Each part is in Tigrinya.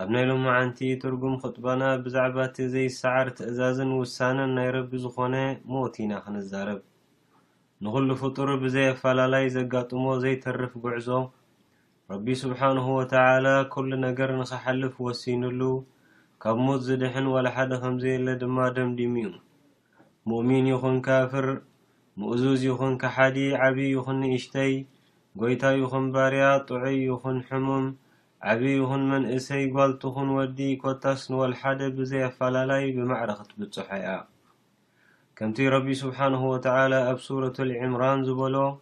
ኣብ ናይ ሎማዓንቲ ትርጉም ኹጥባና ብዛዕባ እቲ ዘይሰዓር ትእዛዝን ውሳነን ናይ ረቢ ዝኾነ ሞት ኢና ኽንዛረብ። ንኹሉ ፍጡር ብዘይ ኣፈላላይ ዘጋጥሞ ዘይተርፍ ጉዕዞ ረቢ ሱብሓነሁ ወተዓላ ኩሉ ነገር ንኽሓልፍ ወሲንሉ ካብ ሞት ዝድሕን ዋላ ሓደ ኸምዘየለ ድማ ደምዲሙ'ዩ። ሙእሚን ይኹን ካፍር፣ ምእዙዝ ይኹን ከሓዲ፣ ዓብዪ ይኹን ንእሽተይ፣ ጎይታ ይኹን ባርያ፣ ጥዑይ ይኹን ሕሙም፣ ዓብዪ ይኹን መንእሰይ፣ ጓል ትኹን ወዲ፣ ኮታስ ንወልሓደ ብዘይ ኣፋላላይ ብማዕረ ክትብጽሖ'ያ። ከምቲ ረቢ ስብሓነሁ ወተዓላ ኣብ ሱረቱል ዒምራን ዝበሎ።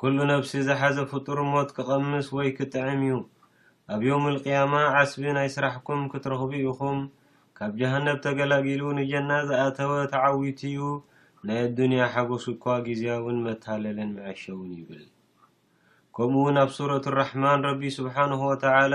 ኩሉ ነብሲ ዝሓዘ ፍጡር ሞት ክቐምስ ወይ ክጥዕም እዩ። ኣብ ዮውሙል ቂያማ ዓስቢ ናይ ስራሕኩም ክትረኽቡ ኢኹም። ካብ ጀሃነብ ተገላጊሉ ንጀና ዝኣተወ ተዓዊቱ እዩ፣ ናይ ኣዱንያ ሓጎስ እኳ ግዝያውን መታለልን መዐሸውን ይብል። ከምኡ'ውን ኣብ ሱረቱ ኣራሕማን ረቢ ስብሓነሁ ወተዓላ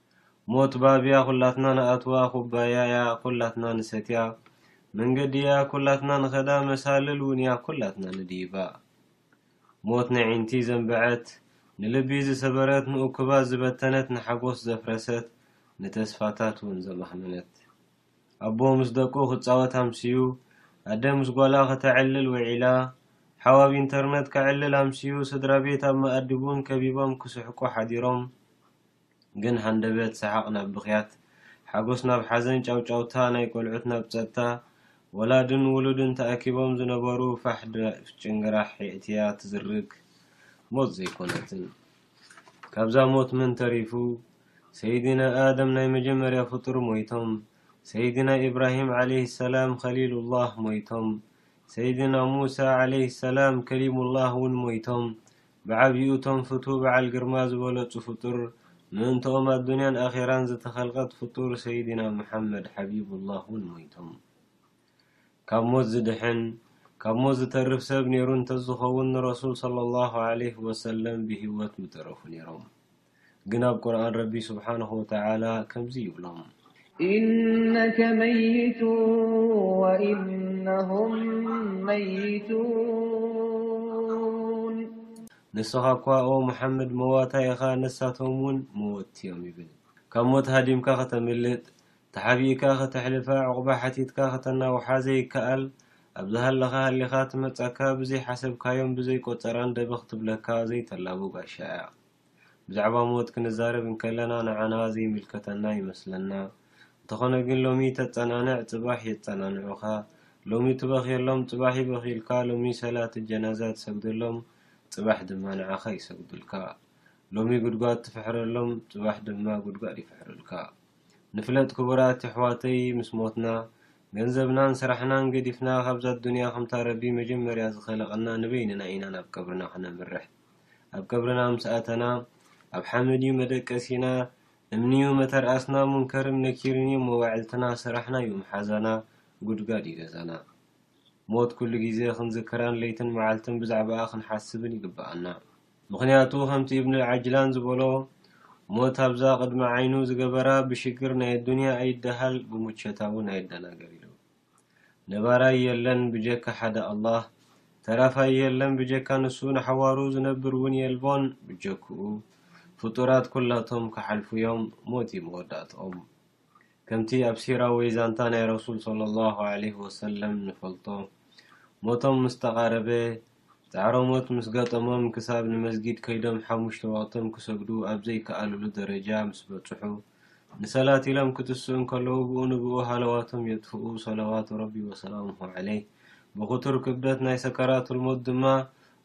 ሞት ባብያ ኩላትና ንኣትዋ ኩባያ'ያ ኩላትና ንሰትያ መንገዲ'ያ ኩላትና ንኸዳ መሳልል ውን'ያ ኩላትና ንድይባ ሞት ነዒንቲ ዘንበዐት ንልቢ ዝሰበረት ንኡኩባት ዝበተነት ንሓጎስ ዘፍረሰት ንተስፋታት ውን ዘማህመነት ኣቦ ምስ ደቁ ክጻወት ኣምስዩ ኣደ ምስ ጓላ ከተዕልል ውዒላ ሓው ኣብ ኢንተርነት ከዕልል ኣምስዩ ስድራቤት ኣብ መኣዲ ቡን ከቢቦም ክስሕቁ ሓዲሮም ግን ሃንደበት ሰሓቕ ናብ ብኽያት፣ ሓጎስ ናብ ሓዘን ጫውጫውታ ናይ ቆልዑት ናብ ጸጥታ፣ ወላድን ውሉድን ተኣኪቦም ዝነበሩ ፋሕ ድፍ ጭንግራሕ የእትያ ትዝርግ። ሞት ዘይኮነትን። ካብዛ ሞት መን ተሪፉ? ሰይድና ኣደም ናይ መጀመርያ ፍጡር ሞይቶም፣ ሰይድና ኢብራሂም ዓለይሂ ሰላም ኸሊሉላህ ሞይቶም፣ ሰይድና ሙሳ ዓለይሂ ሰላም ከሊሙላህ ውን ሞይቶም፣ ብዓቢኡ እቶም ፍትው በዓል ግርማ ዝበለጹ ፍጡር ምእንትኦም ኣዱንያን ኣኼራን ዝተኸልቐት ፍጡር ሰይድና መሓመድ ሓቢቡላህ ውን ሞይቶም። ካብ ሞት ዝድሕን፣ ካብ ሞት ዝተርፍ ሰብ ኔሩ እንተዝኸውን ንረሱል ሰለሏሁ ዓለይሂ ወሰለም ብሂወት ምተረፉ ኔሮም። ግን ኣብ ቁርኣን ረቢ ስብሓነሁ ወተዓላ ከምዚ ይብሎም። ኢነከ መይቱ ወኢነሁም መይቱን። ንስኻ እኳ ኦ ሙሓመድ መዋታይ ኢኻ ንሳቶም እውን መወትቲ እዮም ይብል። ካብ ሞት ሃዲምካ ከተምልጥ፣ ተሓቢእካ ከተሕልፋ፣ ዑቕባ ሓቲትካ ከተናውሓ ዘይከኣል፣ ኣብ ዝሃለኻ ሃሊኻ ትመጻካ ብዘይሓሰብካዮን ብዘይቆጸራን ደበኽ ትብለካ ዘይተላቦ ጋሻ እያ። ብዛዕባ ሞት ክንዛረብ እንከለና ንዓና ዘይምልከተና ይመስለና። እንተኾነ ግን ሎሚ ተጸናንዕ ጽባሕ የጸናንዑኻ፣ ሎሚ ትበኽየሎም ጽባሕ ይበኽዩልካ፣ ሎሚ ሰላት ጀናዛ ትሰግደሎም ጽባሕ ድማ ንዓኻ ይሰግዱልካ፣ ሎሚ ጉድጓድ ትፍሕረሎም ጽባሕ ድማ ጉድጓድ ይፍሕሩልካ። ንፍለጥ ክቡራት የሕዋተይ ምስ ሞትና ገንዘብናን ስራሕናን ገዲፍና ካብዛ ኣዱንያ ከምታ ረቢ መጀመርያ ዝኸለቐና ንበይንና ኢና ናብ ቀብርና ክነምርሕ። ኣብ ቀብርና ምስ ኣተና ኣብ ሓመድዩ መደቀሲና እምኒዩ መተርኣስና ሙንከርን ነኪርንዩ መዋዕልትና ስራሕናዩ ምሓዛና ጉድጋድዩ ገዛና ሞት ኩሉ ግዜ ክንዝክራን ለይትን መዓልትን ብዛዕባኣ ክንሓስብን ይግበኣና ምኽንያቱ ከምቲ እብንል ዓጅላን ዝበሎ ሞት ኣብዛ ቅድሚ ዓይኑ ዝገበራ ብሽግር ናይ ኣዱንያ ኣይደሃል ብሙቸታውን ኣይደናገር ኢሉ። ነባራይ የለን ብጀካ ሓደ ኣላህ ተራፋይ የለን ብጀካ ንሱ ንሓዋሩ ዝነብር ውን የልቦን ብጀክኡ ፍጡራት ኩላቶም ክሓልፉ ዮም ሞት ዩ መወዳእትኦም ከምቲ ኣብ ሲራ ወይ ዛንታ ናይ ረሱል ሰለሏሁ ዓለይሂ ወሰለም ንፈልጦ ሞቶም ምስ ተቓረበ ጻዕሮ ሞት ምስ ገጠሞም ክሳብ ንመስጊድ ከይዶም ሓሙሽተ ወቕቶም ክሰግዱ ኣብ ዘይከኣልሉ ደረጃ ምስ በጽሑ ንሰላት ኢሎም ክትስኡ እንከለዉ ብኡ ንብኡ ሃለዋቶም የጥፍኡ ሰላዋቱ ረቢ ወሰላሙሁ ዓለይህ ብኽቱር ክብደት ናይ ሰከራቱል ሞት ድማ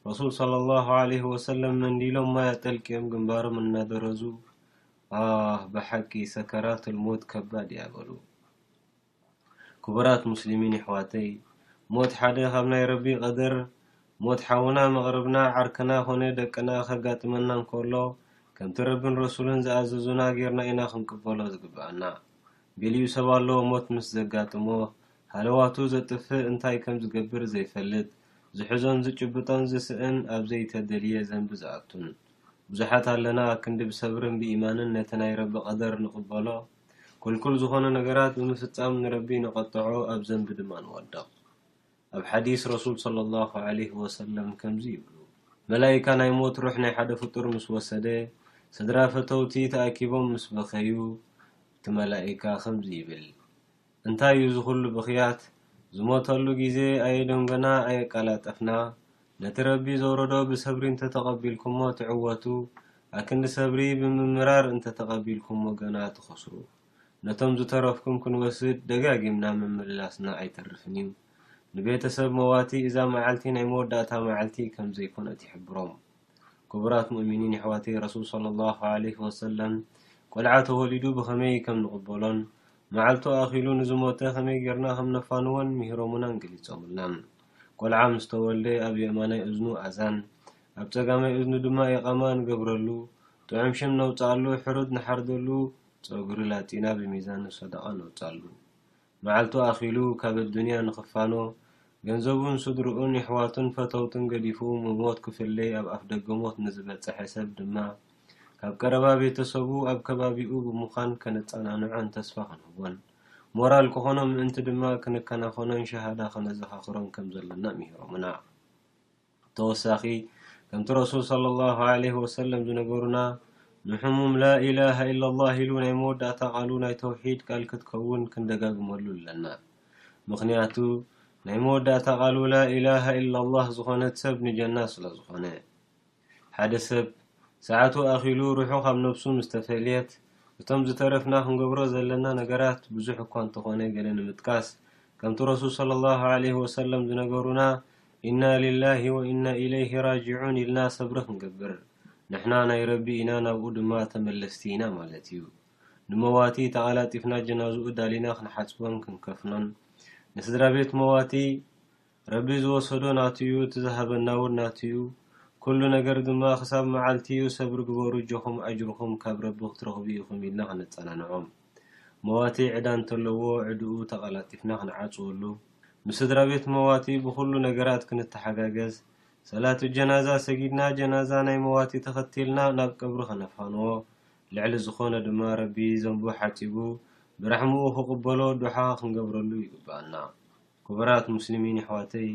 ረሱል ሰለሏሁ ዓለይህ ወሰለም መንዲሎም ማይ ኣጠልቅዮም ግንባሮም እናደረዙ ኣህ ብሓቂ ሰከራቱል ሞት ከባድ እያ በሉ። ክቡራት ሙስሊሚን የሕዋተይ ሞት ሓደ ካብ ናይ ረቢ ቀደር ሞት ሓውና መቅርብና ዓርክና ኮነ ደቅና ከጋጥመና እንከሎ ከምቲ ረብን ረሱልን ዝኣዘዙና ጌርና ኢና ክንቅበሎ ዝግብኣና ገሊኡ ሰብ ኣሎ ሞት ምስ ዘጋጥሞ ሃለዋቱ ዘጥፍእ እንታይ ከም ዝገብር ዘይፈልጥ ዝሕዞን ዝጭብጦን ዝስእን ኣብ ዘይተደልየ ዘንቢ ዝኣቱን ብዙሓት ኣለና ክንዲ ብሰብርን ብኢማንን ነቲ ናይ ረቢ ቀደር ንቅበሎ ኩልኩል ዝኾነ ነገራት ብምፍጻም ንረቢ ነቐጥዖ ኣብ ዘንቢ ድማ ንወድቕ። ኣብ ሓዲስ ረሱል ሰለላሁ ዓለይሂ ወሰለም ከምዚ ይብሉ፣ መላኢካ ናይ ሞት ሩሕ ናይ ሓደ ፍጡር ምስ ወሰደ፣ ስድራ ፈተውቲ ተኣኪቦም ምስ በኸዩ፣ እቲ መላኢካ ከምዚ ይብል፣ እንታይ እዩ ዝኹሉ ብኽያት? ዝሞተሉ ግዜ ኣየደንጎና ኣየቃላጠፍና። ነቲ ረቢ ዘውረዶ ብሰብሪ እንተተቐቢልኩሞ ትዕወቱ፣ ኣክንዲ ሰብሪ ብምምራር እንተተቐቢልኩሞ ገና ትኸስሩ። ነቶም ዝተረፍኩም ክንወስድ ደጋጊምና ምምልላስና ኣይተርፍን'ዩ። ንቤተሰብ መዋቲ እዛ መዓልቲ ናይ መወዳእታ መዓልቲ ከምዘይኮነት ይሕብሮም። ክቡራት ሙእሚኒን የሕዋተይ ረሱል ሰለላሁ ዓለይሂ ወሰለም ቆልዓ ተወሊዱ ብኸመይ ከም ንቕበሎን መዓልቱ ኣኺሉ ንዝሞተ ከመይ ጌርና ከም ነፋንዎን ምሂሮሙናን ገሊጾሙልናን። ቆልዓ ምስ ተወልደ ኣብ የእማናይ እዝኑ ኣዛን፣ ኣብ ጸጋማይ እዝኑ ድማ ኢቓማ ንገብረሉ፣ ጥዑም ሽም ነውጽኣሉ፣ ሕሩድ ንሓርደሉ፣ ጸጉሪ ላጺና ብሚዛኑ ሰደቓ ነውጽኣሉ። መዓልቱ ኣኺሉ ካብ ኣዱንያ ንኽፋኖ፣ ገንዘቡን ስድርኡን የሕዋቱን ፈተውቱን ገዲፉ ምሞት ክፍለይ ኣብ ኣፍደገ ሞት ንዝበጸሐ ሰብ ድማ፣ ካብ ቀረባ ቤተሰቡ ኣብ ከባቢኡ ብምዃን ከነጸናንዖን ተስፋ ክንህቦን፣ ሞራል ክኾኖ ምእንቲ ድማ ክንከናኸኖን ሸሃዳ ከነዘኻኽሮን ከም ዘለና ምሂሮምና። ብተወሳኺ ከምቲ ረሱል ሰለላሁ ዓለይሂ ወሰለም ዝነገሩና ንሕሙም ላኢላሃ ኢለላህ ኢሉ ናይ መወዳእታ ቃሉ ናይ ተውሒድ ቃል ክትከውን ክንደጋግመሉ ኣለና። ምኽንያቱ ናይ መወዳእታ ቃሉ ላኢላሃ ኢለላህ ዝኾነት ሰብ ንጀና ስለዝኾነ። ሓደ ሰብ ሰዓቱ ኣኺሉ ሩሑ ካብ ነብሱ ምስ ተፈልየት እቶም ዝተረፍና ክንገብሮ ዘለና ነገራት ብዙሕ እኳ እንተኾነ ገለ ንምጥቃስ ከምቲ ረሱል ሰለላሁ ዓለይሂ ወሰለም ዝነገሩና ኢና ሊላሂ ወኢና ኢለይሂ ራጂዑን ኢልና ሰብሪ ክንገብር ንሕና ናይ ረቢ ኢና ናብኡ ድማ ተመለስቲ ኢና ማለት እዩ ንመዋቲ ተቓላጢፍና ጀናዝኡ ዳሊና ክንሓጽቦን ክንከፍኖን ንስድራቤት መዋቲ ረቢ ዝወሰዶ ናቱ ዩ እቲ ዝሃበና ውን ናቱ ዩ ኩሉ ነገር ድማ ክሳብ መዓልቲ ዩ ሰብሪ ግበሩ እጆኹም ኣጅርኹም ካብ ረቢ ክትረኽቡ ኢኹም ኢልና ከነጸናንዖም መዋቲ ዕዳ እንተለዎ ዕድኡ ተቀላጢፍና ክንዓጽወሉ ምስ ስድራቤት መዋቲ ብኹሉ ነገራት ክንተሓጋገዝ ሰላቱ ጀናዛ ሰጊድና ጀናዛ ናይ መዋቲ ተኸቲልና ናብ ቀብሪ ከነፋንዎ ልዕሊ ዝኾነ ድማ ረቢ ዘንቡ ሓጺቡ ብራሕምኡ ክቅበሎ ዱሓ ክንገብረሉ ይግበኣና ክቡራት ሙስሊሚን የሕዋተይ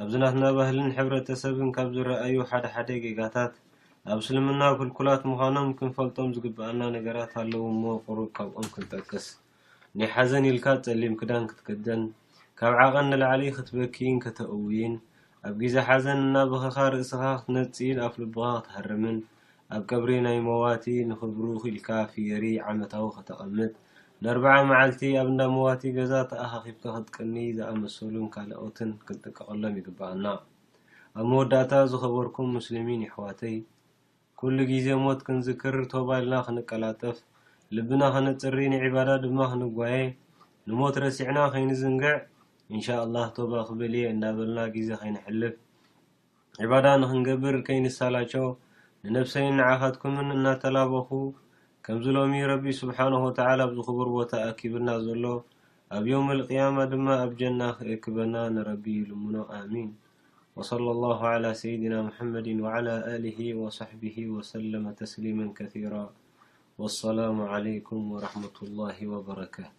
ኣብዚ ናትና ባህልን ሕብረተሰብን ካብ ዝረኣዩ ሓደ ሓደ ጌጋታት ኣብ እስልምና ክልኩላት ምዃኖም ክንፈልጦም ዝግበኣና ነገራት ኣለዉ እሞ ቁሩብ ካብኦም ክንጠቅስ ናይ ሓዘን ኢልካ ጸሊም ክዳን ክትክደን ካብ ዓቐን ንላዕሊ ክትበክይን ከተእውይን ኣብ ግዜ ሓዘን እናበኸኻ ርእስኻ ክትነጽይን ኣፍልብኻ ክትሃርምን ኣብ ቀብሪ ናይ መዋቲ ንኽብሩ ኢልካ ፍየሪ ዓመታዊ ከተቐምጥ፣ ንኣርብዓ መዓልቲ ኣብ እንዳ መዋቲ ገዛ ተኣኻኺብካ ክትቅንይ ዝኣመሰሉን ካልኦትን ክንጥንቀቐሎም ይግበኣና። ኣብ መወዳእታ ዝኸበርኩም ሙስሊሚን የሕዋተይ ኩሉ ግዜ ሞት ክንዝክር ቶባ ኢልና ክንቀላጠፍ ልብና ከነጽሪ ንዒባዳ ድማ ክንጓየ ንሞት ረሲዕና ከይንዝንግዕ ኢንሻ ኣላህ ቶባ ክብል እየ እንዳበልና ግዜ ከይነሕልፍ ዒባዳ ንኽንገብር ከይንሳላቾ ንነብሰይን ንዓኻትኩምን እናተላበኹ ከምዚ ሎሚ ረቢ ሱብሓነሁ ወተዓላ ኣብዚ ክቡር ቦታ ኣኪብና ዘሎ ኣብ የውመል ቂያማ ድማ ኣብ ጀና ክእክበና ንረቢ ይልምኖ ኣሚን ወሰለ ላሁ ዓላ ሰይድና ሙሐመድን ወዓላ ኣሊሂ ወሰሕቢሂ ወሰለመ ተስሊመን ከሲራ ወሰላሙ ዓለይኩም ወረሕመቱላሂ ወበረካቱ